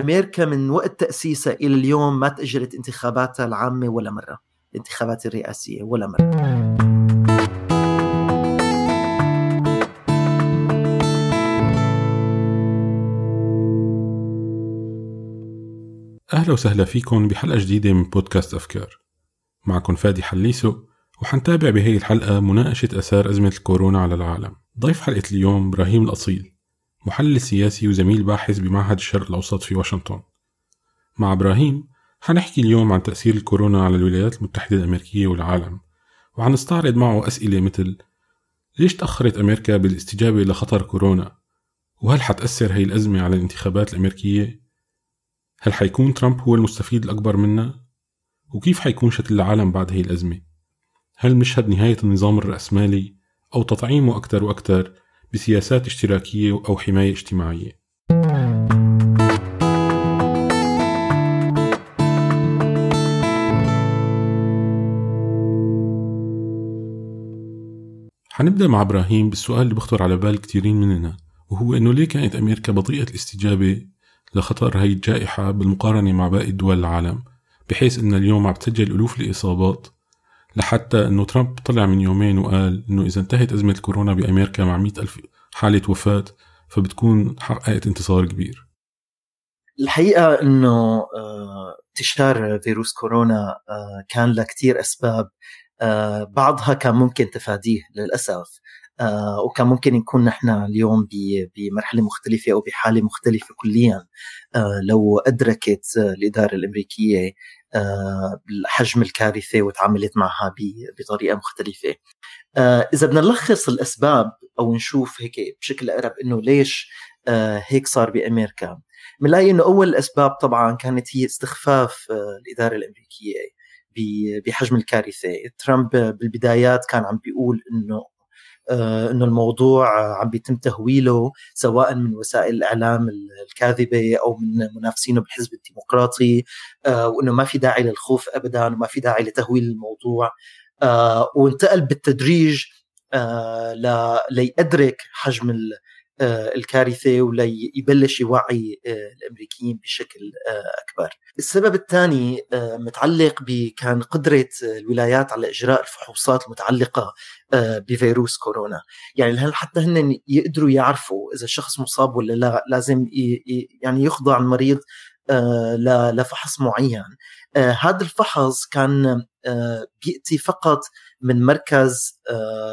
أمريكا من وقت تأسيسها إلى اليوم ما تاجلت انتخاباتها العامة ولا مرة. الانتخابات الرئاسية ولا مرة. أهلا وسهلا فيكم بحلقة جديدة من بودكاست أفكار. معكم فادي حليسو وحنتابع بهي الحلقة مناقشة أثار أزمة الكورونا على العالم. ضيف حلقة اليوم إبراهيم الأصيل. محلل سياسي وزميل باحث بمعهد الشرق الأوسط في واشنطن مع إبراهيم حنحكي اليوم عن تأثير الكورونا على الولايات المتحدة الأمريكية والعالم وحنستعرض معه أسئلة مثل ليش تأخرت أمريكا بالاستجابة لخطر كورونا؟ وهل حتأثر هي الأزمة على الانتخابات الأمريكية؟ هل حيكون ترامب هو المستفيد الأكبر منا؟ وكيف حيكون شكل العالم بعد هي الأزمة؟ هل نشهد نهاية النظام الرأسمالي أو تطعيمه أكثر وأكثر بسياسات اشتراكية أو حماية اجتماعية؟ حنبدأ مع إبراهيم بالسؤال اللي بخطر على بال كثيرين مننا وهو إنه ليه كانت أمريكا بطيئة الاستجابة لخطر هاي الجائحة بالمقارنة مع باقي دول العالم بحيث إن اليوم عم تسجل ألوف الإصابات لحتى إنه ترامب طلع من يومين وقال إنه إذا انتهت أزمة الكورونا بأمريكا مع مئة ألف حالة وفاة فبتكون حققت انتصار كبير. الحقيقة إنه آه، انتشار فيروس كورونا آه، كان له كثير أسباب آه، بعضها كان ممكن تفاديه للأسف وكان ممكن نكون نحن اليوم بمرحلة مختلفة أو بحالة مختلفة كليا لو أدركت الإدارة الأمريكية حجم الكارثة وتعاملت معها بطريقة مختلفة. آه إذا بدنا نلخص الأسباب أو نشوف هيك بشكل أقرب إنه ليش آه هيك صار بأمريكا بنلاقي إنه أول الاسباب طبعا كانت هي استخفاف آه الإدارة الأمريكية بحجم الكارثة، ترامب بالبدايات كان عم بيقول إنه آه، إنه الموضوع عم بيتم تهويله سواء من وسائل الإعلام الكاذبة أو من منافسينه بالحزب الديمقراطي آه، وإنه ما في داعي للخوف ابدا وما في داعي لتهويل الموضوع. آه، وانتقل بالتدريج ليدرك حجم آه، الكارثة وليبلش يوعي آه، الأمريكيين بشكل آه، أكبر. السبب الثاني متعلق بكان قدرة الولايات على إجراء الفحوصات المتعلقة بفيروس كورونا، يعني هل حتى هن يقدروا يعرفوا إذا الشخص مصاب ولا لا لازم يعني يخضع المريض لفحص معين. هذا الفحص كان بيأتي فقط من مركز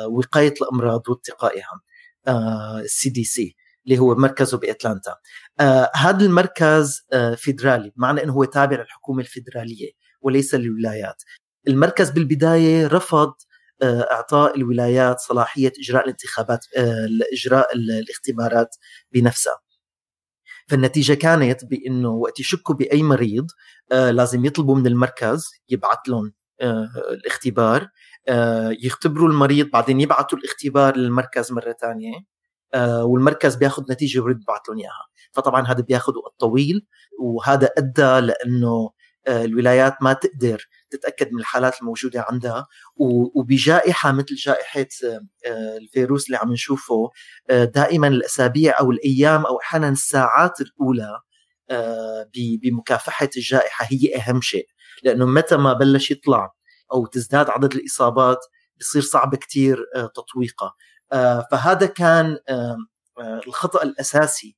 وقاية الأمراض واتقائها. السي دي سي اللي هو مركزه بأتلانتا. آه هذا المركز آه فيدرالي بمعنى إنه هو تابع للحكومة الفيدرالية وليس للولايات. المركز بالبداية رفض آه إعطاء الولايات صلاحية إجراء الانتخابات إجراء الاختبارات بنفسها. فالنتيجة كانت بإنه وقت يشكوا بأي مريض لازم يطلبوا من المركز يبعث لهم الاختبار. يختبروا المريض بعدين يبعثوا الاختبار للمركز مرة ثانية آه، والمركز بياخذ نتيجة ويرد يبعث لهم إياها. فطبعا هذا بياخذ وقت طويل وهذا أدى لأنه آه، الولايات ما تقدر تتأكد من الحالات الموجودة عندها وبجائحة مثل جائحة الفيروس اللي عم نشوفه دائما الأسابيع أو الأيام أو أحيانا الساعات الأولى بمكافحة الجائحة هي أهم شيء. لأنه متى ما بلش يطلع أو تزداد عدد الإصابات بصير صعب كثير آه، تطويقها. آه، فهذا كان آه، الخطأ الأساسي.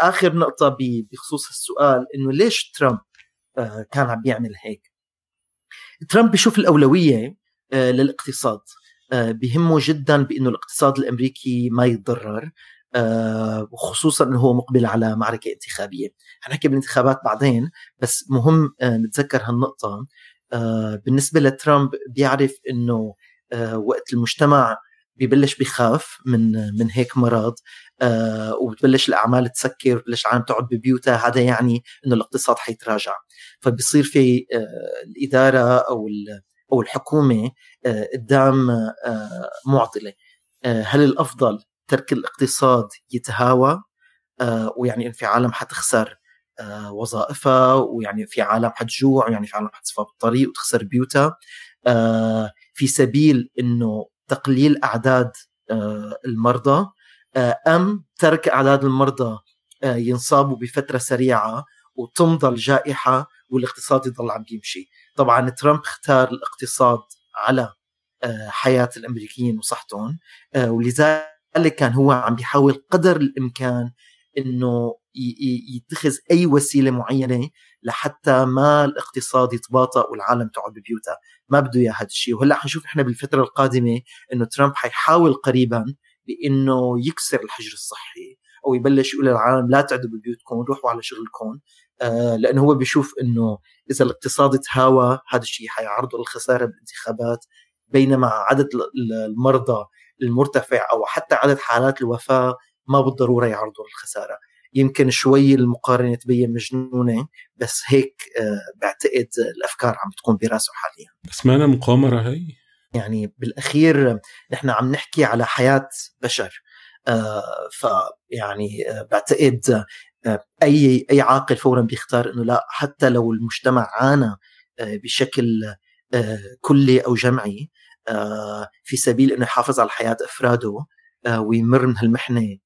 آخر نقطة بخصوص السؤال إنه ليش ترامب كان عم بيعمل هيك؟ ترامب بيشوف الأولوية للاقتصاد. بهمه جدا بإنه الاقتصاد الأمريكي ما يتضرر وخصوصا إنه هو مقبل على معركة انتخابية. حنحكي بالانتخابات بعدين بس مهم نتذكر هالنقطة. بالنسبة لترامب بيعرف إنه آه، وقت المجتمع ببلش بخاف من من هيك مرض آه وبتبلش الأعمال تسكر وبتبلش العالم تقعد ببيوتها هذا يعني إنه الاقتصاد حيتراجع. فبصير في آه الإدارة أو أو الحكومة آه قدام آه معضلة. آه هل الأفضل ترك الاقتصاد يتهاوى؟ آه ويعني ان في عالم حتخسر؟ آه، وظائفها ويعني في عالم حتجوع ويعني في عالم حتصفى بالطريق وتخسر بيوتها. آه، في سبيل إنه تقليل أعداد آه، المرضى أم ترك أعداد المرضى ينصابوا بفترة سريعة وتمضى الجائحة والاقتصاد يضل عم بيمشي. طبعا ترامب اختار الاقتصاد على حياة الأمريكيين وصحتهم ولذلك كان هو عم بيحاول قدر الإمكان إنه يتخذ أي وسيلة معينة لحتى ما الاقتصاد يتباطأ والعالم تقعد ببيوتها. ما بده إياه هذا الشيء. وهلأ حنشوف إحنا بالفترة القادمة إنه ترامب حيحاول قريبا بإنه يكسر الحجر الصحي أو يبلش يقول للعالم لا تقعدوا ببيوتكم روحوا على شغلكم. آه لأنه هو بيشوف إنه إذا الاقتصاد تهاوى هذا الشيء حيعرضه للخساره بالانتخابات. بينما عدد المرضى المرتفع أو حتى عدد حالات الوفاة ما بالضروره يعرضوا للخسارة. يمكن شوي المقارنة تبين مجنونة بس هيك آه، بعتقد الأفكار عم تكون براسه حاليا. بس ما أنا مقامرة هي. يعني بالأخير نحن عم نحكي على حياة بشر آه فيعني آه بعتقد آه أي أي عاقل فورا بيختار إنه لا حتى لو المجتمع عانى بشكل كلي أو جمعي في سبيل إنه يحافظ على حياة أفراده ويمر من هالمحنة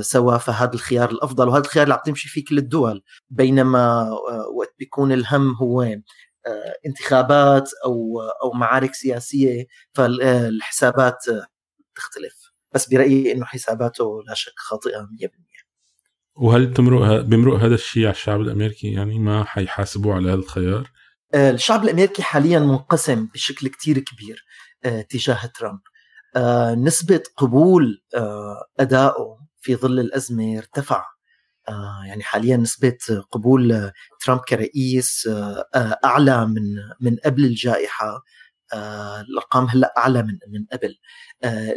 سوا فهذا الخيار الأفضل وهذا الخيار اللي عم تمشي فيه كل الدول بينما آه، وقت بيكون الهم هو آه، انتخابات أو أو معارك سياسية فالحسابات تختلف. بس برأيي إنه حساباته لا شك خاطئة 100% وهل بتمرق بيمرق هذا الشيء على الشعب الأمريكي؟ يعني ما حيحاسبوا على هذا الخيار؟ الشعب الأمريكي حاليا منقسم بشكل كتير كبير تجاه ترامب. نسبة قبول أدائه في ظل الأزمة ارتفع. آه، يعني حاليا نسبة قبول ترامب كرئيس آه، آه، أعلى من من قبل الجائحة. الأرقام هلأ أعلى من من قبل.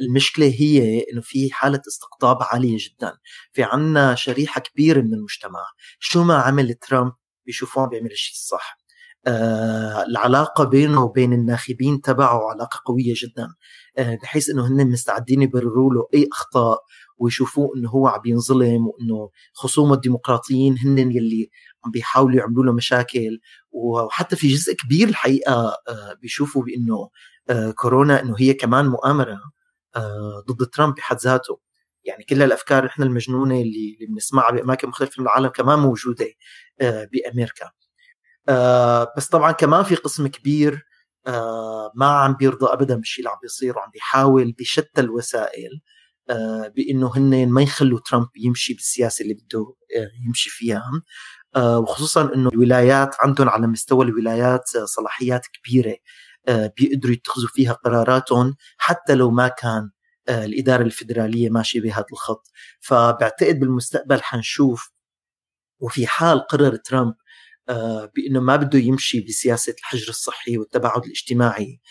المشكلة هي إنه في حالة استقطاب عالية جدا. في عنا شريحة كبيرة من المجتمع. شو ما عمل ترامب بيشوفوه بيعمل الشيء الصح. العلاقة بينه وبين الناخبين تبعه علاقة قوية جدا. بحيث إنه هن مستعدين يبرروا له أي أخطاء. ويشوفوه إنه هو عم ينظلم وإنه خصومه الديمقراطيين هن يلي عم بيحاولوا يعملوا له مشاكل. وحتى في جزء كبير الحقيقة آه، بيشوفوا بإنه آه، كورونا إنه هي كمان مؤامرة آه، ضد ترامب بحد ذاته. يعني كل الأفكار نحن المجنونة اللي اللي بنسمعها بأماكن مختلفة من العالم كمان موجودة بأمريكا. بس طبعا كمان في قسم كبير ما عم بيرضى ابدا بالشيء اللي عم بيصير وعم بيحاول بشتى الوسائل. بإنه هن ما يخلوا ترامب يمشي بالسياسة اللي بده آه، يمشي فيها. آه، وخصوصا إنه الولايات عندهم على مستوى الولايات صلاحيات كبيرة بيقدروا يتخذوا فيها قراراتهم حتى لو ما كان الإدارة الفدراليه ماشية بهذا الخط. فبعتقد بالمستقبل حنشوف وفي حال قرر ترامب بإنه ما بده يمشي بسياسة الحجر الصحي والتباعد الاجتماعي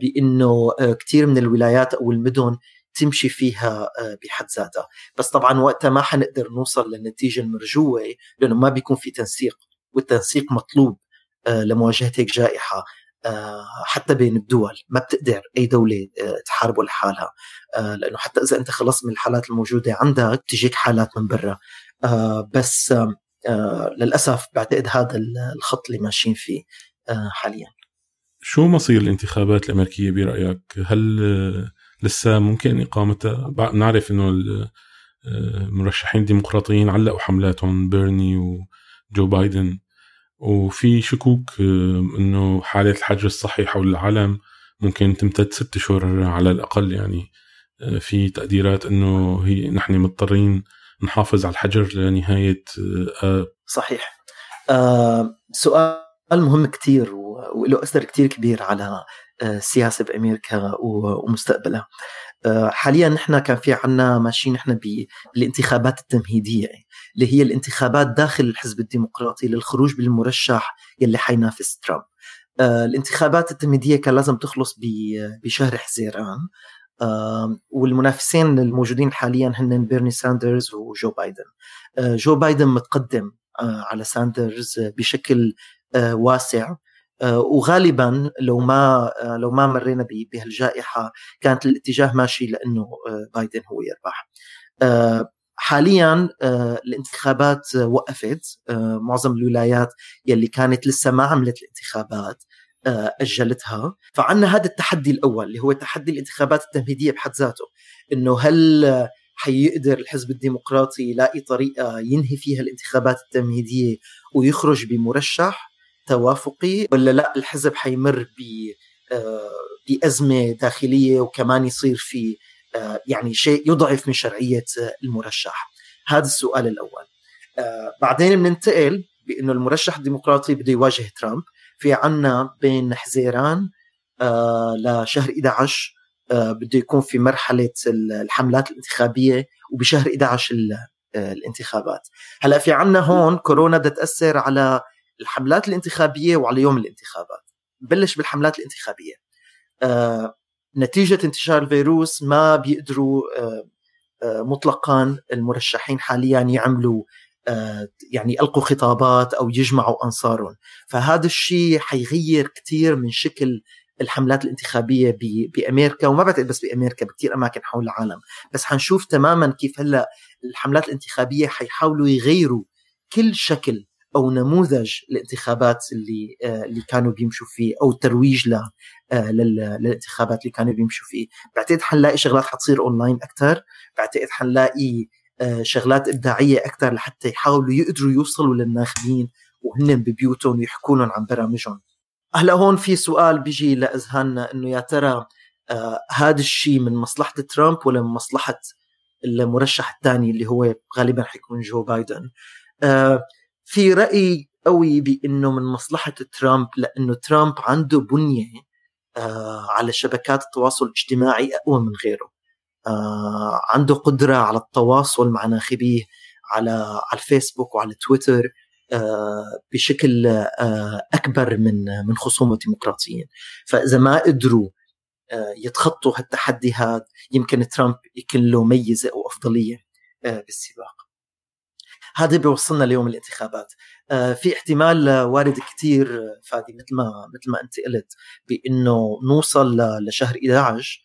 بإنه كثير من الولايات أو المدن تمشي فيها آه، بحد ذاتها. بس طبعا وقتها ما حنقدر نوصل للنتيجة المرجوة لأنه ما بيكون في تنسيق والتنسيق مطلوب آه، لمواجهة هيك جائحة آه، حتى بين الدول. ما بتقدر أي دولة تحاربه لحالها لأنه حتى إذا أنت خلصت من الحالات الموجودة عندك تجيك حالات من برا. بس للأسف بعتقد هذا الخط اللي ماشيين فيه حاليا. شو مصير الانتخابات الأمريكية برأيك؟ هل لسه ممكن اقامتها نعرف إنه المرشحين الديمقراطيين علقوا حملاتهم بيرني وجو بايدن. وفي شكوك إنه حالة الحجر الصحي حول العالم ممكن تمتد ست اشهر على الأقل يعني. في تقديرات إنه هي نحن مضطرين نحافظ على الحجر لنهاية آه صحيح. آه سؤال مهم كتير وله أثر كتير كبير على السياسة آه، بأمريكا ومستقبلها. آه، حاليا نحن كان في عنا ماشيين نحن بالانتخابات التمهيدية اللي هي الانتخابات داخل الحزب الديمقراطي للخروج بالمرشح يلي حينافس ترامب. آه، الانتخابات التمهيدية كان لازم تخلص بشهر حزيران. والمنافسين الموجودين حاليا هن بيرني ساندرز وجو بايدن. جو بايدن متقدم على ساندرز بشكل واسع. آه، وغالبا لو ما آه، لو ما مرينا بهالجائحة كانت الاتجاه ماشي لأنه آه، بايدن هو يربح. حاليا الانتخابات وقفت. معظم الولايات يلي كانت لسه ما عملت الانتخابات أجلتها. فعنا هذا التحدي الأول اللي هو تحدي الانتخابات التمهيدية بحد ذاته. إنه هل حيقدر الحزب الديمقراطي يلاقي طريقة ينهي فيها الانتخابات التمهيدية ويخرج بمرشح؟ توافقي ولا لا الحزب حيمر ب آه، بأزمة داخلية وكمان يصير في آه، يعني شيء يضعف من شرعية المرشح؟ هذا السؤال الأول. بعدين بننتقل بأنه المرشح الديمقراطي بده يواجه ترامب في عنا بين حزيران لشهر 11 آه، بده يكون في مرحلة الحملات الانتخابية وبشهر 11 آه، الانتخابات. هلأ في عنا هون كورونا بدها تأثر على الحملات الانتخابية وعلى يوم الانتخابات. بلش بالحملات الانتخابية. آه، نتيجة انتشار الفيروس ما بيقدروا مطلقا المرشحين حاليا يعملوا يعني يلقوا خطابات أو يجمعوا أنصارهم. فهذا الشيء حيغير كثير من شكل الحملات الانتخابية بأمريكا وما بعتقد بس بأمريكا بكثير أماكن حول العالم. بس حنشوف تماما كيف هلأ الحملات الانتخابية حيحاولوا يغيروا كل شكل أو نموذج الانتخابات اللي آه، اللي كانوا بيمشوا فيه أو الترويج ل آه، للانتخابات اللي كانوا بيمشوا فيه. بعتقد حنلاقي شغلات حتصير اونلاين أكثر بعتقد حنلاقي آه، شغلات إبداعية أكثر لحتى يحاولوا يقدروا يوصلوا للناخبين وهن ببيوتهم ويحكوا لهم عن برامجهم. هلا هون في سؤال بيجي لاذهاننا إنه يا ترى هذا الشيء من مصلحة ترامب ولا من مصلحة المرشح الثاني اللي هو غالبا حيكون جو بايدن؟ آه في رأي قوي بأنه من مصلحة ترامب لأنه ترامب عنده بنية آه على شبكات التواصل الاجتماعي أقوى من غيره. آه عنده قدرة على التواصل مع ناخبيه على على الفيسبوك وعلى تويتر آه، بشكل آه، أكبر من من خصوم الديمقراطيين فإذا ما قدروا آه، يتخطوا هالتحدي هذا يمكن ترامب يكون له ميزة أو أفضلية بالسباق. هذا بيوصلنا ليوم الانتخابات. في احتمال وارد كثير فادي مثل ما مثل ما أنت قلت بإنه نوصل لشهر 11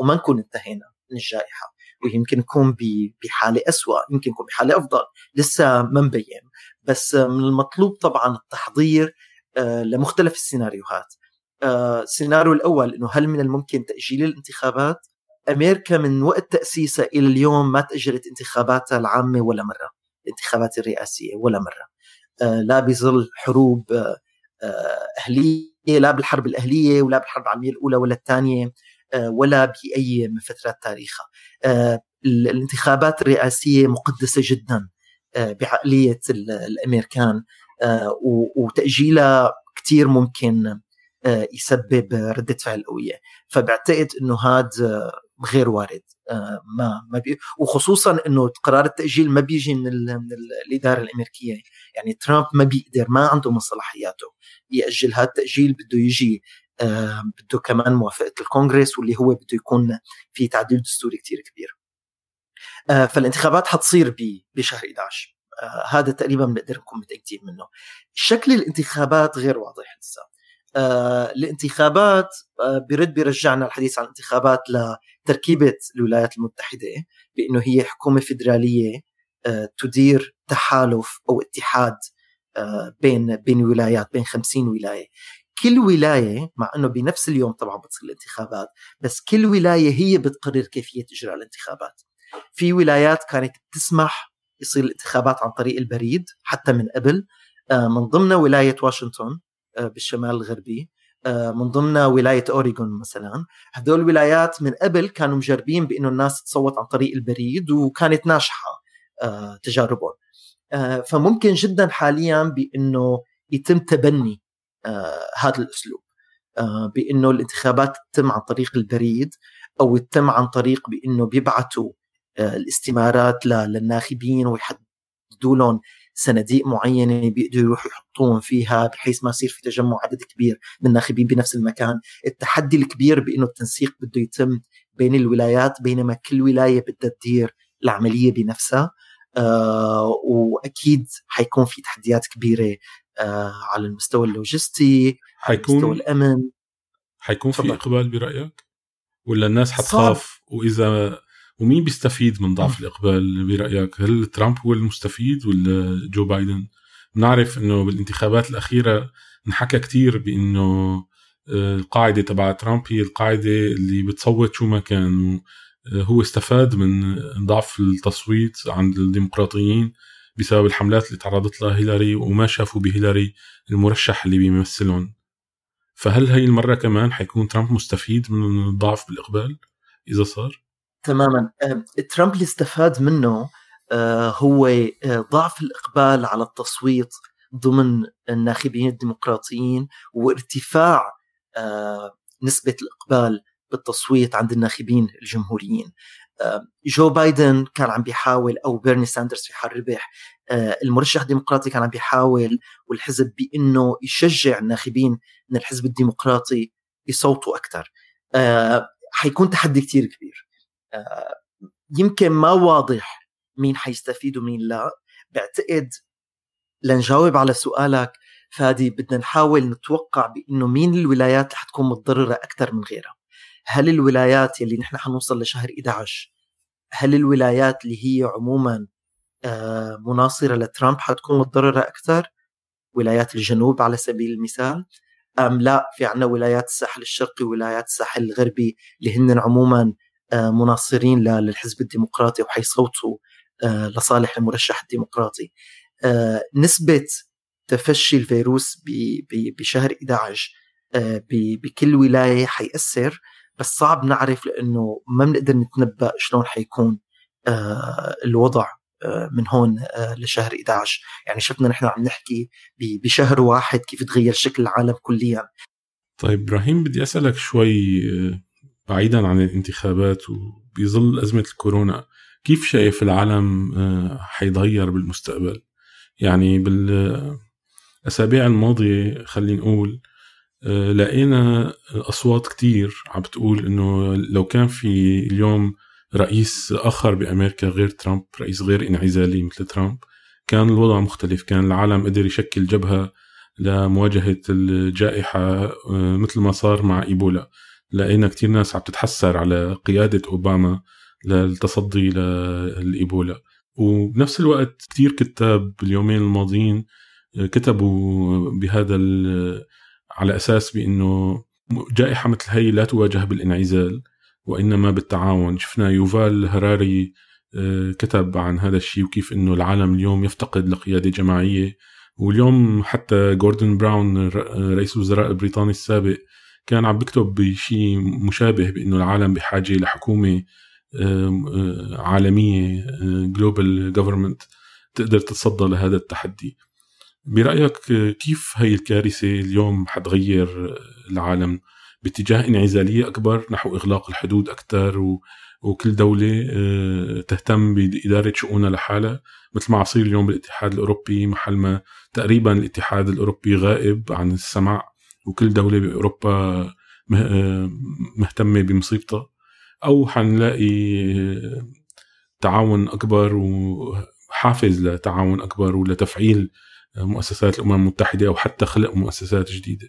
وما نكون انتهينا من الجائحة. ويمكن نكون بحالة أسوأ يمكن نكون بحالة أفضل. لسه ما مبين بس من المطلوب طبعا التحضير آه، لمختلف السيناريوهات. آه، السيناريو الأول إنه هل من الممكن تأجيل الانتخابات؟ أمريكا من وقت تأسيسها إلى اليوم ما تأجلت انتخاباتها العامة ولا مرة. الانتخابات الرئاسية ولا مرة. آه، لا بظل حروب أهلية لا بالحرب الأهلية ولا بالحرب العالمية الأولى ولا الثانية ولا بأي من فترات تاريخها. الانتخابات الرئاسية مقدسة جدا آه، بعقلية الأمريكان آه، وتأجيلها كثير ممكن آه، يسبب ردة فعل قوية. فبعتقد إنه هذا غير وارد. ما ما بي وخصوصا إنه قرار التأجيل ما بيجي من, ال من ال الإدارة الأمريكية. يعني ترامب ما بيقدر ما عنده من صلاحياته يأجل هذا التأجيل بده يجي بده كمان موافقة الكونغرس واللي هو بده يكون في تعديل دستوري كثير كبير. آه، فالانتخابات حتصير بشهر 11 آه، هذا تقريبا بنقدر نكون متأكدين منه. شكل الانتخابات غير واضح لسه آه، الانتخابات برد بيرجعنا الحديث عن الانتخابات لتركيبه الولايات المتحدة بإنه هي حكومة فيدرالية تدير تحالف أو اتحاد بين بين ولايات بين 50 ولاية. كل ولاية مع إنه بنفس اليوم طبعا بتصير الانتخابات بس كل ولاية هي بتقرر كيفية إجراء الانتخابات. في ولايات كانت تسمح يصير الانتخابات عن طريق البريد حتى من قبل. آه، من ضمنها ولاية واشنطن آه، بالشمال الغربي. آه، من ضمنها ولاية أوريغون مثلا. هدول الولايات من قبل كانوا مجربين بأنه الناس تصوت عن طريق البريد وكانت ناجحة تجاربهم. فممكن جدا حاليا بأنه يتم تبني هذا الأسلوب. بأنه الانتخابات تتم عن طريق البريد أو تتم عن طريق بأنه بيبعثوا آه، الاستمارات للناخبين ويحددوا لهم صناديق معينة بيقدروا يروحوا يحطوهم فيها بحيث ما يصير في تجمع عدد كبير من الناخبين بنفس المكان، التحدي الكبير بإنه التنسيق بده يتم بين الولايات بينما كل ولاية بدها تدير العملية بنفسها. آه وأكيد حيكون في تحديات كبيرة آه على المستوى اللوجستي حيكون على مستوى الأمن. حيكون في إقبال برأيك؟ ولا الناس حتخاف؟ وإذا ومين بيستفيد من ضعف الإقبال برأيك؟ هل ترامب هو المستفيد ولا جو بايدن؟ بنعرف إنه بالانتخابات الأخيرة انحكى كثير بإنه آه، القاعدة تبع ترامب هي القاعدة اللي بتصوت شو ما كان هو استفاد من ضعف التصويت عند الديمقراطيين بسبب الحملات اللي تعرضت لها هيلاري وما شافوا بهيلاري المرشح اللي بيمثلهم فهل هي المرة كمان حيكون ترامب مستفيد من الضعف بالإقبال إذا صار؟ تماما. ترامب اللي استفاد منه آه، هو آه، ضعف الإقبال على التصويت ضمن الناخبين الديمقراطيين وارتفاع آه، نسبة الإقبال بالتصويت عند الناخبين الجمهوريين. جو بايدن كان عم بيحاول أو بيرني ساندرز في حال ربح المرشح الديمقراطي كان عم بيحاول والحزب بأنه يشجع الناخبين من الحزب الديمقراطي يصوتوا أكثر حيكون تحدي كثير كبير. يمكن ما واضح مين حيستفيد ومين لا. بعتقد لنجاوب على سؤالك فادي بدنا نحاول نتوقع بإنه مين الولايات اللي حتكون متضررة أكثر من غيرها. هل الولايات يلي نحن حنوصل لشهر 11 هل الولايات اللي هي عموما آه، مناصرة لترامب حتكون متضررة أكثر ولايات الجنوب على سبيل المثال؟ أم لا في عنا ولايات الساحل الشرقي وولايات الساحل الغربي اللي هن عموما آه، مناصرين للحزب الديمقراطي وحيصوتوا آه، لصالح المرشح الديمقراطي. نسبة تفشي الفيروس بشهر 11 بكل ولاية حيأثر بس صعب نعرف لأنه ما بنقدر نتنبأ شلون حيكون آه، الوضع آه، من هون آه، لشهر 11 يعني شفنا نحن عم نحكي بشهر واحد كيف تغير شكل العالم كليا. طيب إبراهيم بدي أسألك شوي بعيدا عن الانتخابات وبظل أزمة الكورونا. كيف شايف العالم حيتغير بالمستقبل؟ يعني بالأسابيع الماضية خلينا نقول آه، لقينا أصوات كتير عم بتقول إنه لو كان في اليوم رئيس آخر بأمريكا غير ترامب رئيس غير انعزالي مثل ترامب كان الوضع مختلف كان العالم قدر يشكل جبهة لمواجهة الجائحة آه، مثل ما صار مع إيبولا. لقينا كتير ناس عم تتحسر على قيادة أوباما للتصدي للإيبولا. وبنفس الوقت كتير كتاب باليومين الماضيين كتبوا بهذا على أساس بإنه جائحة مثل هي لا تواجه بالانعزال وإنما بالتعاون. شفنا يوفال هراري آه، كتب عن هذا الشيء وكيف إنه العالم اليوم يفتقد لقيادة جماعية. واليوم حتى جوردون براون رئيس الوزراء البريطاني السابق كان عم بيكتب بشيء مشابه بأنه العالم بحاجة لحكومة آه، عالمية global government تقدر تتصدى لهذا التحدي. برأيك كيف هي الكارثة اليوم حتغير العالم؟ باتجاه انعزالية أكبر نحو إغلاق الحدود أكثر و... وكل دولة آه، تهتم بإدارة شؤونها لحالها. مثل ما عصير اليوم بالاتحاد الأوروبي محل ما تقريبا الاتحاد الأوروبي غائب عن السمع وكل دولة بأوروبا آه، مهتمة بمصيبتها أو حنلاقي آه، تعاون أكبر وحافز لتعاون أكبر ولتفعيل مؤسسات الأمم المتحدة أو حتى خلق مؤسسات جديدة.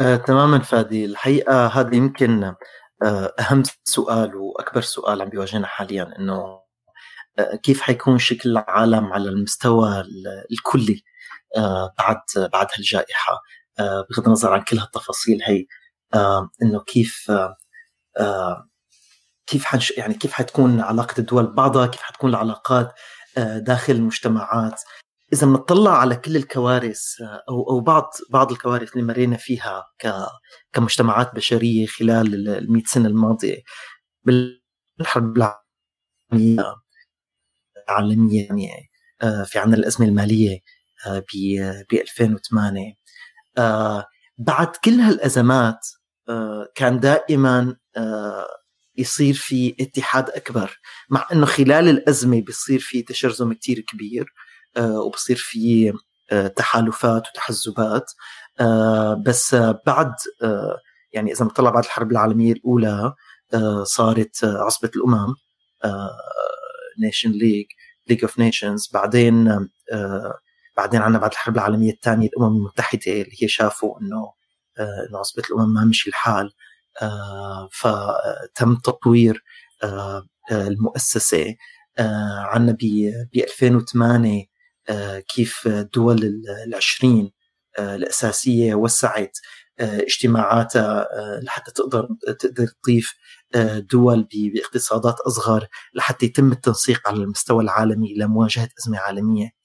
آه، تماما فادي. الحقيقة هذا يمكن آه، أهم سؤال وأكبر سؤال عم بيواجهنا حاليا إنه آه، كيف حيكون شكل العالم على المستوى الكلي؟ آه، بعد بعد هالجائحة. آه، بغض النظر عن كل هالتفاصيل هي آه، إنه كيف كيف حنش يعني كيف حتكون علاقة الدول ببعضها كيف حتكون العلاقات آه، داخل المجتمعات. إذا بنطلع على كل الكوارث آه، أو أو بعض بعض الكوارث اللي مرينا فيها كمجتمعات بشرية خلال ال 100 سنة الماضية. بالحرب العالمية العالمية يعني آه، في عندنا الأزمة المالية ب 2008 بعد كل هالأزمات كان دائما يصير في اتحاد أكبر مع إنه خلال الأزمة بيصير في تشرذم كتير كبير آه، وبصير في آه، تحالفات وتحزبات. آه، بس بعد يعني إذا بنطلع بعد الحرب العالمية الأولى صارت عصبة الأمم nation league league of nations بعدين بعدين عندنا بعد الحرب العالمية الثانية الأمم المتحدة اللي هي شافوا إنه إنه عصبة الأمم ما مشي الحال آه، فتم تطوير آه، المؤسسة آه، عنا ب 2008 كيف الدول العشرين الأساسية وسعت اجتماعاتها لحتى تقدر تقدر تضيف دول باقتصادات أصغر لحتى يتم التنسيق على المستوى العالمي لمواجهة أزمة عالمية.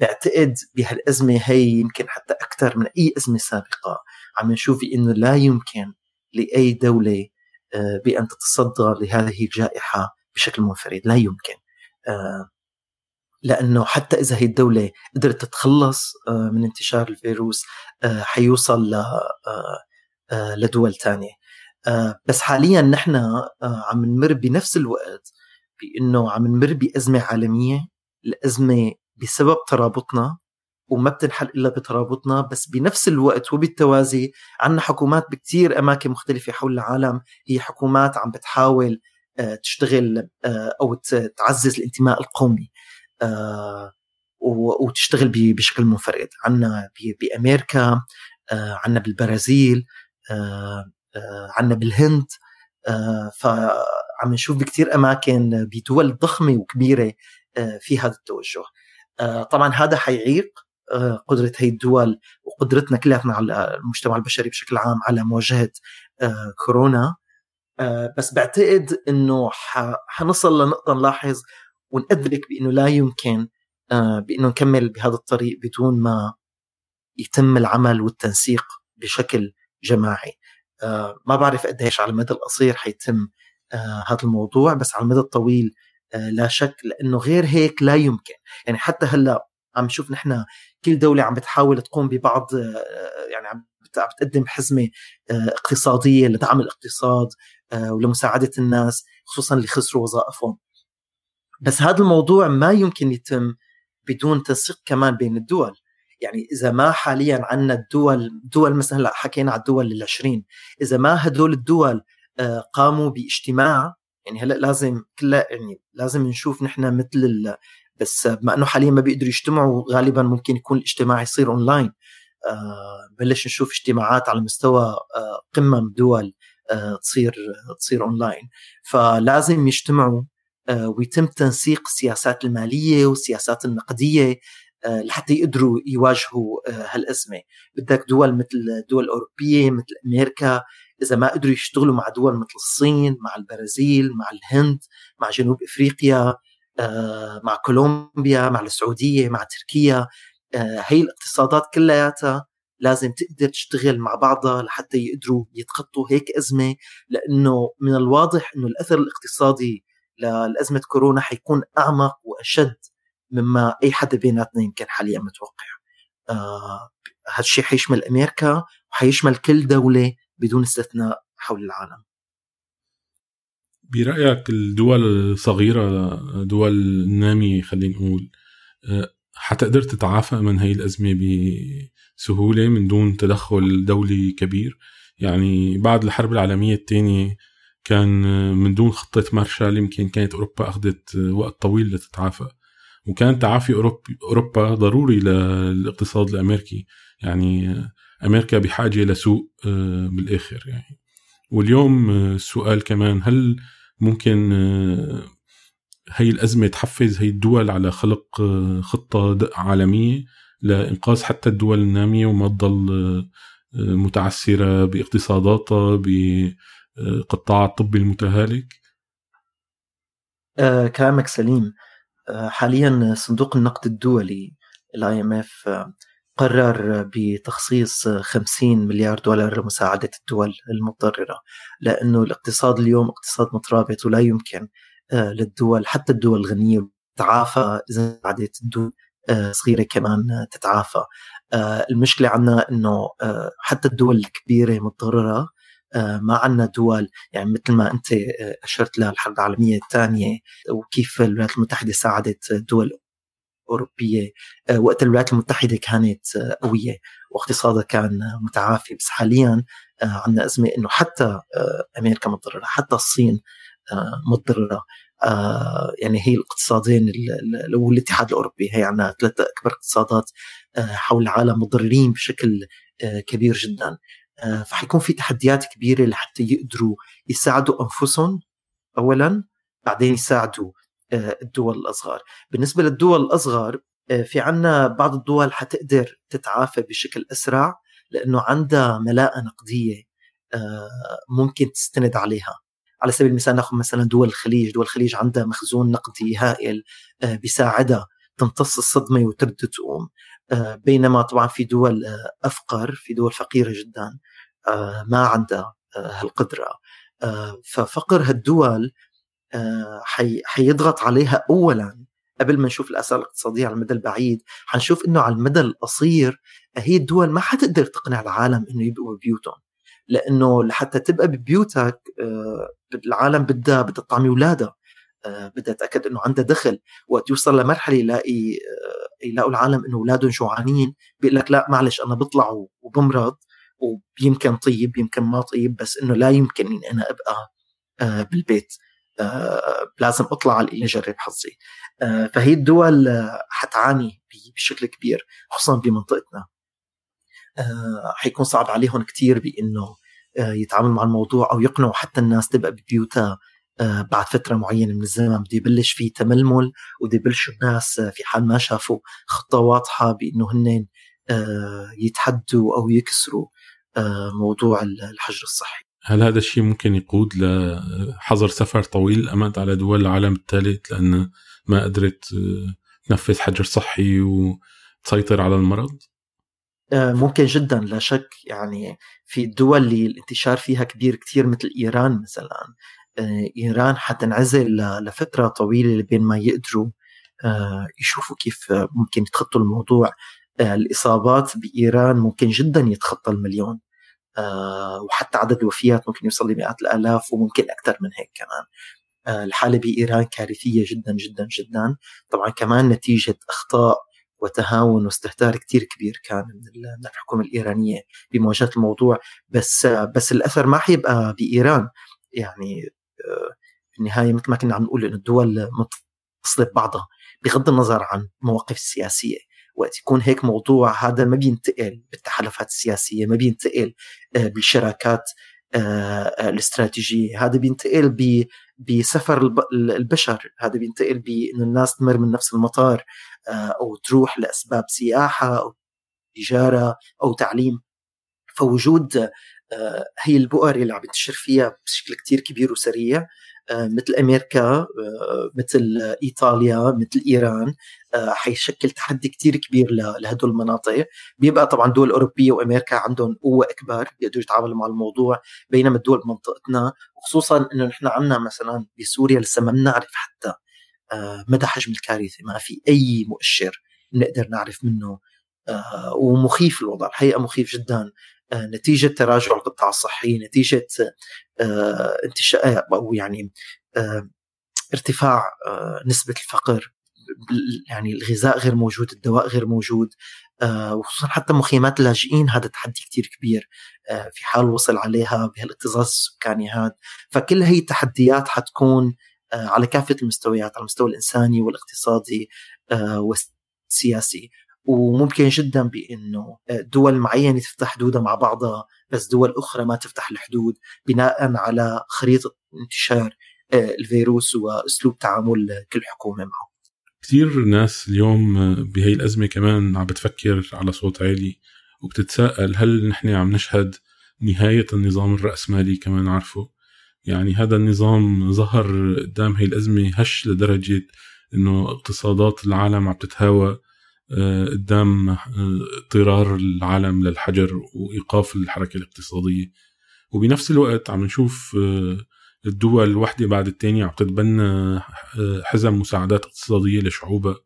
بعتقد بهالأزمة هي يمكن حتى أكثر من أي أزمة سابقة عم نشوف إنه لا يمكن لأي دولة بأن تتصدى لهذه الجائحة بشكل منفرد لا يمكن. لأنه حتى إذا هي الدولة قدرت تتخلص آه، من انتشار الفيروس آه، حيوصل آه، لدول ثانية بس حاليا نحن عم نمر بنفس الوقت بإنه عم نمر بأزمة عالمية الأزمة بسبب ترابطنا وما بتنحل إلا بترابطنا بس بنفس الوقت وبالتوازي عندنا حكومات بكثير أماكن مختلفة حول العالم هي حكومات عم بتحاول تشتغل أو تعزز الانتماء القومي آه، وتشتغل بشكل منفرد. عندنا بأمريكا آه، عندنا بالبرازيل آه، عندنا بالهند فعم نشوف بكثير أماكن بدول ضخمة وكبيرة في هذا التوجه. طبعا هذا حيعيق قدرة هي الدول وقدرتنا كلياتنا على المجتمع البشري بشكل عام على مواجهة كورونا. بس بعتقد إنه حنصل لنقطة نلاحظ وندرك بإنه لا يمكن آه، بإنه نكمل بهذا الطريق بدون ما يتم العمل والتنسيق بشكل جماعي. آه، ما بعرف قديش على المدى القصير حيتم آه، هذا الموضوع بس على المدى الطويل لا شك لأنه غير هيك لا يمكن. يعني حتى هلأ عم نشوف نحن كل دولة عم بتحاول تقوم ببعض يعني عم بتقدم حزمه اقتصادية لدعم الاقتصاد ولمساعدة الناس خصوصا اللي خسروا وظائفهم. بس هذا الموضوع ما يمكن يتم بدون تنسيق كمان بين الدول. يعني إذا ما حاليا عندنا الدول دول مثلا هلأ حكينا على الدول العشرين. إذا ما هدول الدول آه، قاموا باجتماع يعني هلأ لازم كلها يعني لازم نشوف نحن مثل بس بما إنه حاليا ما بيقدروا يجتمعوا غالبا ممكن يكون الاجتماع يصير اونلاين آه بلش نشوف اجتماعات على مستوى آه قمم دول آه تصير تصير اونلاين فلازم يجتمعوا ويتم تنسيق السياسات المالية والسياسات النقدية لحتى يقدروا يواجهوا هالأزمة. بدك دول مثل الدول الاوروبيه مثل أمريكا إذا ما قدروا يشتغلوا مع دول مثل الصين مع البرازيل مع الهند مع جنوب إفريقيا مع كولومبيا مع السعودية مع تركيا هي الاقتصادات كلياتها لازم تقدر تشتغل مع بعضها لحتى يقدروا يتخطوا هيك أزمة لأنه من الواضح إنه الأثر الاقتصادي لأزمة كورونا حيكون أعمق وأشد مما أي حدا بيناتنا يمكن حاليا متوقع. آه هالشيء حيشمل أمريكا وحيشمل كل دولة بدون استثناء حول العالم. برأيك الدول الصغيرة دول ناميه خلينا نقول آه، حتقدر تتعافى من هي الأزمة بسهولة من دون تدخل دولي كبير؟ يعني بعد الحرب العالمية الثانية كان من دون خطة مارشال يمكن كانت أوروبا أخذت وقت طويل لتتعافى. وكان تعافي أوروبا ضروري للاقتصاد الأمريكي. يعني أمريكا بحاجة لسوق آه، بالآخر يعني. واليوم آه، السؤال كمان هل ممكن آه، هي الأزمة تحفز هي الدول على خلق خطة عالمية لإنقاذ حتى الدول النامية وما تضل متعثرة باقتصاداتها قطاع الطب المتهالك؟ آه كلامك سليم. آه حاليا صندوق النقد الدولي ال IMF آه قرر بتخصيص 50 مليار دولار لمساعدة الدول المتضررة لأنه الاقتصاد اليوم اقتصاد مترابط ولا يمكن آه، للدول حتى الدول الغنية تتعافى إذا عادت الدول آه، صغيرة كمان تتعافى. آه، المشكلة عندنا أنه حتى الدول الكبيرة متضررة ما عندنا دول يعني مثل ما أنت أشرت للحرب العالمية الثانية وكيف الولايات المتحدة ساعدت دول أوروبية آه، وقت الولايات المتحدة كانت قوية واقتصادها كان متعافي بس حاليا عندنا أزمة أنه حتى أمريكا متضررة حتى الصين متضررة يعني هي الاقتصادين والاتحاد الأوروبي هي عندنا ثلاثة أكبر اقتصادات حول العالم متضررين بشكل كبير جدا. آه، فحيكون في تحديات كبيرة لحتى يقدروا يساعدوا أنفسهم اولا بعدين يساعدوا آه، الدول الاصغر بالنسبة للدول الاصغر آه، في عنا بعض الدول حتقدر تتعافى بشكل أسرع لأنه عندها ملاءة نقدية ممكن تستند عليها. على سبيل المثال ناخذ مثلا دول الخليج. دول الخليج عندها مخزون نقدي هائل بيساعدها تمتص الصدمة وترد تقوم. بينما طبعا في دول أفقر في دول فقيرة جدا ما عندها هالقدرة. ففقر هالدول حيضغط عليها اولا قبل ما نشوف الاثار الاقتصاديه على المدى البعيد. حنشوف إنه على المدى القصير هي الدول ما حتقدر تقنع العالم إنه يبقوا ببيوتهم لأنه لحتى تبقى ببيوتك آه، العالم بدها بدها تطعمي أولادها. آه، بدها تأكد إنه عندها دخل. وقت يوصل لمرحلة يلاقي آه، يلاقوا العالم إنه أولادهم جوعانين بيقول لك لا معلش أنا بطلع وبمرض ويمكن طيب يمكن ما طيب بس إنه لا يمكن اني أنا أبقى بالبيت. لازم أطلع على اجرب حظي فهي الدول حتعاني بشكل كبير خصوصا بمنطقتنا. حيكون صعب عليهم كثير بإنه يتعاملوا مع الموضوع أو يقنعوا حتى الناس تبقى ببيوتها بعد فترة معينة من الزمن. بده يبلش في تململ وبده يبلشوا الناس في حال ما شافوا خطة واضحة بأنه هن يتحدوا أو يكسروا موضوع الحجر الصحي. هل هذا الشيء ممكن يقود لحظر سفر طويل الأمد على دول العالم الثالث؟ لأن ما قدرت تنفذ حجر صحي وتسيطر على المرض؟ آه، ممكن جدا لا شك. يعني في الدول اللي الانتشار فيها كبير كثير مثل إيران مثلا آه، إيران حتنعزل لفترة طويلة لبين ما يقدروا آه، يشوفوا كيف ممكن يتخطوا الموضوع. الإصابات بإيران ممكن جدا يتخطى المليون. وحتى عدد الوفيات ممكن يوصل لمئات الآلاف وممكن أكثر من هيك كمان. الحالة بإيران كارثية جدا جدا جدا. طبعا كمان نتيجة أخطاء وتهاون واستهتار كتير كبير كان من الحكومة الإيرانية بمواجهة الموضوع. بس بس الأثر ما حيبقى بإيران. يعني آه، في النهاية مثل ما كنا عم نقول إنه الدول متصلة ببعضها بغض النظر عن المواقف السياسية وقت يكون هيك موضوع هذا ما بينتقل بالتحالفات السياسية ما بينتقل آه، بالشراكات آه، الاستراتيجية. هذا بينتقل بسفر البشر. هذا بينتقل بأن الناس تمر من نفس المطار آه، أو تروح لأسباب سياحة أو تجارة أو تعليم. فوجود آه، هي البؤر اللي عم ينتشر فيها بشكل كتير كبير وسريع. آه، مثل أمريكا مثل إيطاليا مثل إيران حيشكل تحدي كتير كبير لهدول المناطق. بيبقى طبعا دول أوروبية وأمريكا عندهم قوة أكبر بيقدروا يتعاملوا مع الموضوع بينما الدول بمنطقتنا وخصوصا إنه نحن عندنا مثلا بسوريا لسه ما بنعرف حتى آه، مدى حجم الكارثة ما في أي مؤشر نقدر نعرف منه آه، ومخيف الوضع الحقيقة مخيف جدا. آه، نتيجة تراجع القطاع الصحي نتيجة انتشاء أو يعني ارتفاع نسبة الفقر يعني الغذاء غير موجود الدواء غير موجود وخصوصا حتى مخيمات اللاجئين هذا تحدي كتير كبير في حال وصل عليها بهالاكتظاظ السكاني هذا. فكل هي التحديات حتكون آه، على كافة المستويات على المستوى الإنساني والاقتصادي آه، والسياسي. وممكن جدا بإنه دول معينة تفتح حدودها مع بعضها بس دول أخرى ما تفتح الحدود بناء على خريطة انتشار آه، الفيروس وأسلوب تعامل كل حكومة معه. كثير ناس اليوم بهي الأزمة كمان عم بتفكر على صوت عالي وبتتساءل هل نحن عم نشهد نهاية النظام الرأسمالي كمان عارفه يعني هذا النظام ظهر قدام هي الأزمة هش لدرجة إنه اقتصادات العالم عم تتهاوى آه، قدام آه، اضطرار العالم للحجر وإيقاف الحركة الاقتصادية. وبنفس الوقت عم نشوف آه، الدول واحدة بعد الثانية عم تتبنى حزم مساعدات اقتصادية لشعوبها.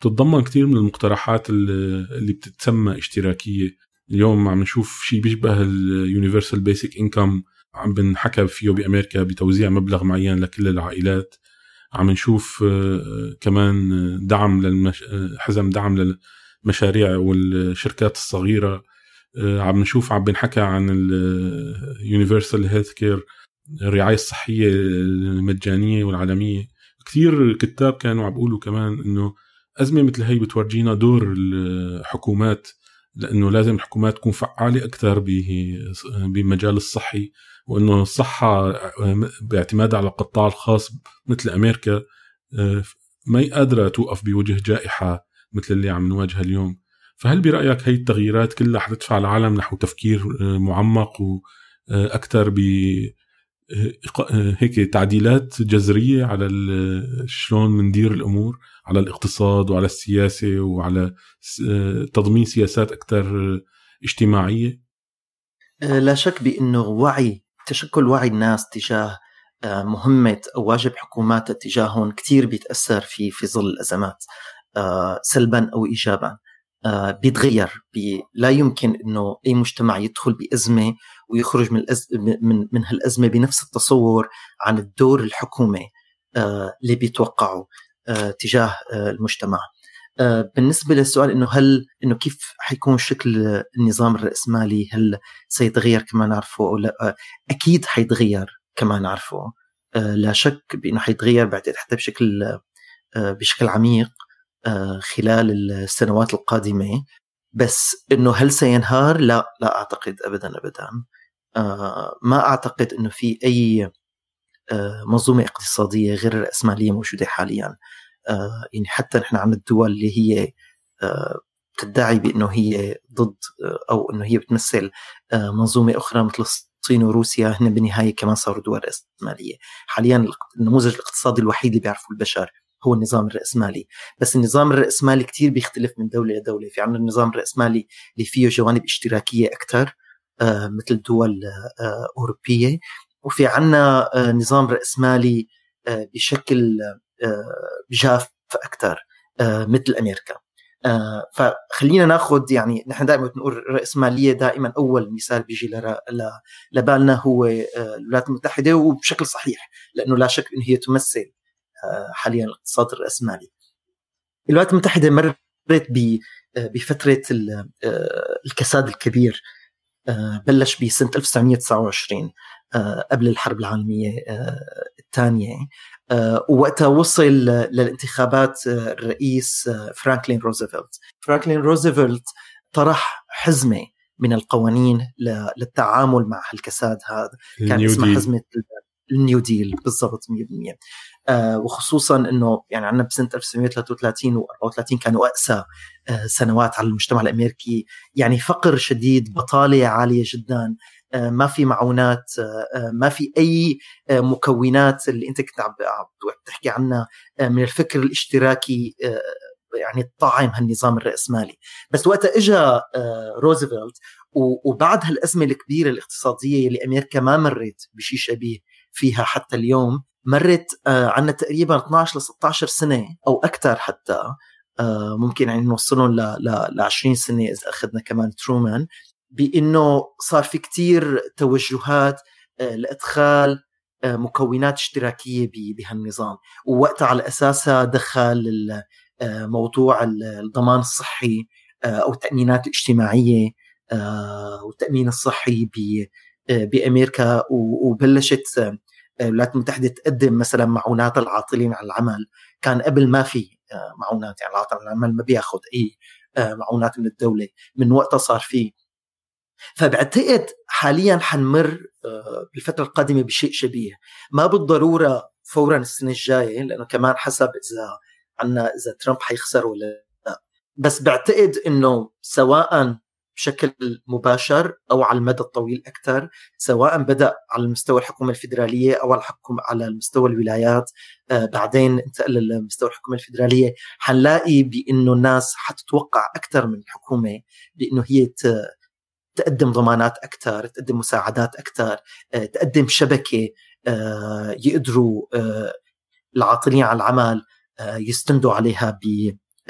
تتضمن كثير من المقترحات اللي بتتسمى اشتراكية. اليوم عم نشوف شيء بيشبه ال universal basic income عم بنحكى فيه بأمريكا بتوزيع مبلغ معين لكل العائلات. عم نشوف آه، كمان دعم للمش... آه، حزم دعم للمشاريع والشركات الصغيرة. آه، عم نشوف عم بنحكى عن ال universal health care الرعاية الصحية المجانية والعالمية. كثير كتاب كانوا عم بيقولوا كمان إنه أزمة مثل هي بتورجينا دور الحكومات لأنه لازم الحكومات تكون فعالة أكثر بمجال الصحي. وإنه الصحه باعتمادها على القطاع الخاص مثل أمريكا آه، ما قادرة توقف بوجه جائحة مثل اللي عم نواجهها اليوم. فهل برأيك هي التغييرات كلها حتدفع العالم نحو تفكير آه، معمق وأكثر ب هيك تعديلات جذرية على شلون بندير الأمور على الاقتصاد وعلى السياسة وعلى تضمين سياسات أكثر اجتماعية؟ لا شك بأنه وعي تشكل وعي الناس تجاه مهمة أو واجب حكومات تجاههم كثير بيتأثر في في ظل الأزمات سلبا أو إيجابا. بيتغير بي لا يمكن إنه أي مجتمع يدخل بأزمة ويخرج من الأز... من من هالأزمة بنفس التصور عن الدور الحكومة اللي بيتوقعه تجاه المجتمع. بالنسبة للسؤال إنه هل إنه كيف حيكون شكل النظام الرأسمالي هل سيتغير كما نعرفه أو لا؟ أكيد حيتغير كما نعرفه. لا شك بإنه حيتغير بعتقد حتى بشكل بشكل عميق خلال السنوات القادمة. بس إنه هل سينهار؟ لا لا أعتقد ابدا ابدا. ما أعتقد إنه في أي منظومة اقتصادية غير الرأسمالية موجودة حاليا. يعني حتى نحن عندنا الدول اللي هي تدعي بأنه هي ضد أو إنه هي بتمثل منظومة أخرى مثل الصين وروسيا هن بالنهاية كمان صاروا دول راسماليه حاليا النموذج الاقتصادي الوحيد اللي بيعرفه البشر هو النظام الرأسمالي. بس النظام الرأسمالي كتير بيختلف من دولة لدولة في عندنا النظام الرأسمالي اللي فيه جوانب اشتراكية أكثر آه مثل دول آه أوروبية. وفي آه نظام رأسمالي آه بشكل آه جاف أكثر آه مثل أمريكا. آه فخلينا ناخذ يعني نحن دائما بنقول الرأسمالية دائما أول مثال بيجي لبالنا هو آه الولايات المتحدة وبشكل صحيح لأنه لا شك أنه هي تمثل حاليا الاقتصاد الرأسمالي الولايات المتحدة مرت بفترة الكساد الكبير بلش بسنة 1929 قبل الحرب العالمية الثانية. ووقتها وصل للانتخابات الرئيس فرانكلين روزفلت. فرانكلين روزفلت طرح حزمة من القوانين للتعامل مع الكساد هذا. كان اسمها حزمة النيو ديل بالضبط 100% آه وخصوصا إنه يعني عندنا بسنة 1933 و34 كانوا أقسى آه سنوات على المجتمع الأمريكي. يعني فقر شديد بطالة عالية جدا. آه ما في معونات آه ما في أي آه مكونات اللي أنت كنت عم تحكي عنها آه من الفكر الاشتراكي آه يعني طعم هالنظام الرأسمالي. بس وقتها اجى آه روزفلت وبعد هالأزمة الكبيرة الاقتصادية اللي أمريكا ما مرت بشيء شبيه فيها حتى اليوم مرت عنا تقريبا 12 ل 16 سنة أو أكثر حتى ممكن يعني نوصلهم ل 20 سنة إذا أخذنا كمان ترومان بأنه صار في كتير توجهات لإدخال مكونات اشتراكية بهالنظام. ووقتها على اساسها دخل موضوع الضمان الصحي أو التأمينات الاجتماعية والتأمين الصحي بأمريكا. وبلشت الولايات المتحدة تقدم مثلا معونات العاطلين عن العمل. كان قبل ما في معونات. يعني العاطل عن العمل ما بياخذ أي معونات من الدولة. من وقتها صار في فبعتقد حاليا حنمر بالفترة القادمة بشيء شبيه. ما بالضرورة فورا السنة الجاية لأنه كمان حسب إذا عنا إذا ترامب حيخسر ولا لا. بس بعتقد إنه سواء بشكل مباشر أو على المدى الطويل أكثر سواء بدأ على المستوى الحكومة الفدراليه أو على الحكومة على المستوى الولايات آه بعدين انتقل لمستوى الحكومة الفدراليه حنلاقي بإنه الناس حتتوقع أكثر من الحكومة بإنه هي تقدم ضمانات أكثر تقدم مساعدات أكثر آه تقدم شبكة آه يقدروا آه العاطلين على العمل يستندوا عليها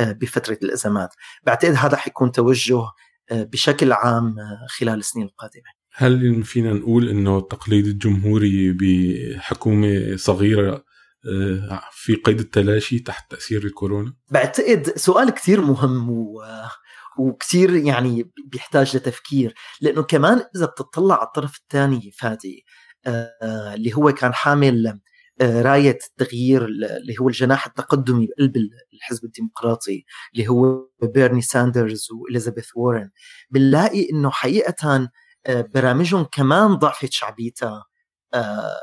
بفترة الأزمات بعتقد هذا حيكون توجه بشكل عام خلال السنين القادمة هل فينا نقول أنه التقليد الجمهوري بحكومة صغيرة في قيد التلاشي تحت تأثير الكورونا؟ بعتقد سؤال كثير مهم و... وكثير يعني بيحتاج لتفكير لأنه كمان إذا بتطلع على الطرف الثاني فادي آه اللي هو كان حامل راية التغيير اللي هو الجناح التقدمي بقلب الحزب الديمقراطي اللي هو بيرني ساندرز وإليزابيث وورن. بنلاقي إنه حقيقة برامجهم كمان ضعفت شعبيتها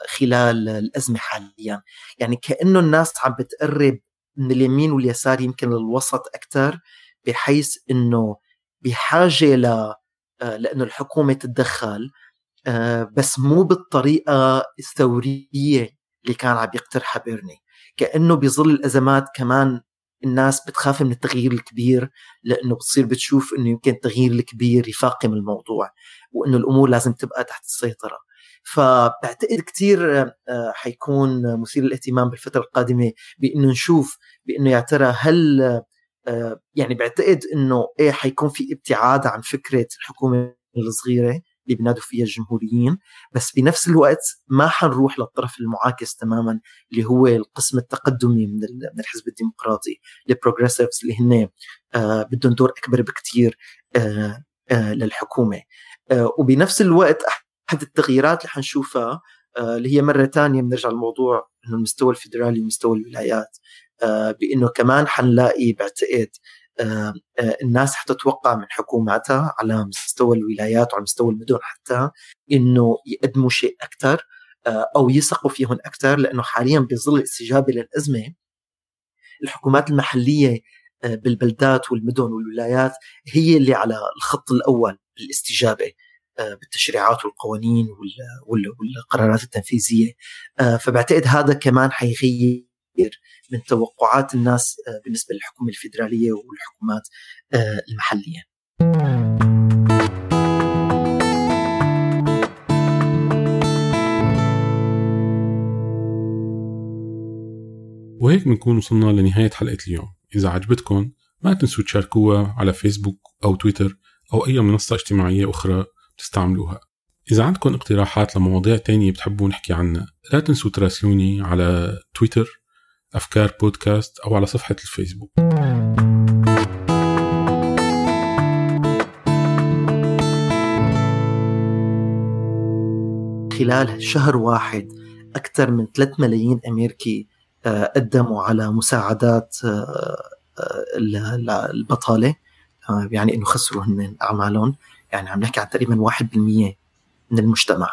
خلال الأزمة حاليا. يعني كأنه الناس عم بتقرب من اليمين واليسار يمكن للوسط أكثر بحيث أنه بحاجة ل لأنه الحكومة تتدخل بس مو بالطريقة الثورية اللي كان عم يقترحها بيرني. كأنه بظل الأزمات كمان الناس بتخاف من التغيير الكبير لأنه بتصير بتشوف إنه يمكن التغيير الكبير يفاقم الموضوع وإنه الأمور لازم تبقى تحت السيطرة. فبعتقد كثير آه، حيكون مثير للاهتمام بالفترة القادمة بإنه نشوف بإنه يا ترى هل آه، يعني بعتقد إنه إيه حيكون في ابتعاد عن فكرة الحكومة الصغيرة اللي بينادوا فيها الجمهوريين بس بنفس الوقت ما حنروح للطرف المعاكس تماما اللي هو القسم التقدمي من من الحزب الديمقراطي البروجريسيفز اللي هن آه بدهم دور أكبر بكثير آه آه للحكومة. آه وبنفس الوقت أحد التغييرات اللي حنشوفها آه اللي هي مرة ثانية بنرجع للموضوع إنه المستوى الفيدرالي ومستوى الولايات. آه بإنه كمان حنلاقي بعتقد آه، آه، الناس حتتوقع من حكوماتها على مستوى الولايات وعلى مستوى المدن حتى إنه يقدموا شيء أكثر آه، أو يثقوا فيهم أكثر لأنه حاليا بظل الاستجابه للأزمة. الحكومات المحلية بالبلدات والمدن والولايات هي اللي على الخط الأول بالاستجابة بالتشريعات والقوانين والقرارات التنفيذية. فبعتقد هذا كمان حيغير من توقعات الناس آه، بالنسبة للحكومة الفيدرالية والحكومات آه، المحلية. وهيك بنكون وصلنا لنهاية حلقة اليوم إذا عجبتكم ما تنسوا تشاركوها على فيسبوك أو تويتر أو أي منصة اجتماعية أخرى تستعملوها إذا عندكم اقتراحات لمواضيع تانية بتحبوا نحكي عنها لا تنسوا تراسلوني على تويتر أفكار بودكاست أو على صفحة الفيسبوك. خلال شهر واحد أكثر من 3 ملايين أمريكي آه، قدموا على مساعدات آه، آه، البطالة يعني إنه خسروا هن أعمالهم. يعني عم نحكي عن تقريبا 1% من المجتمع.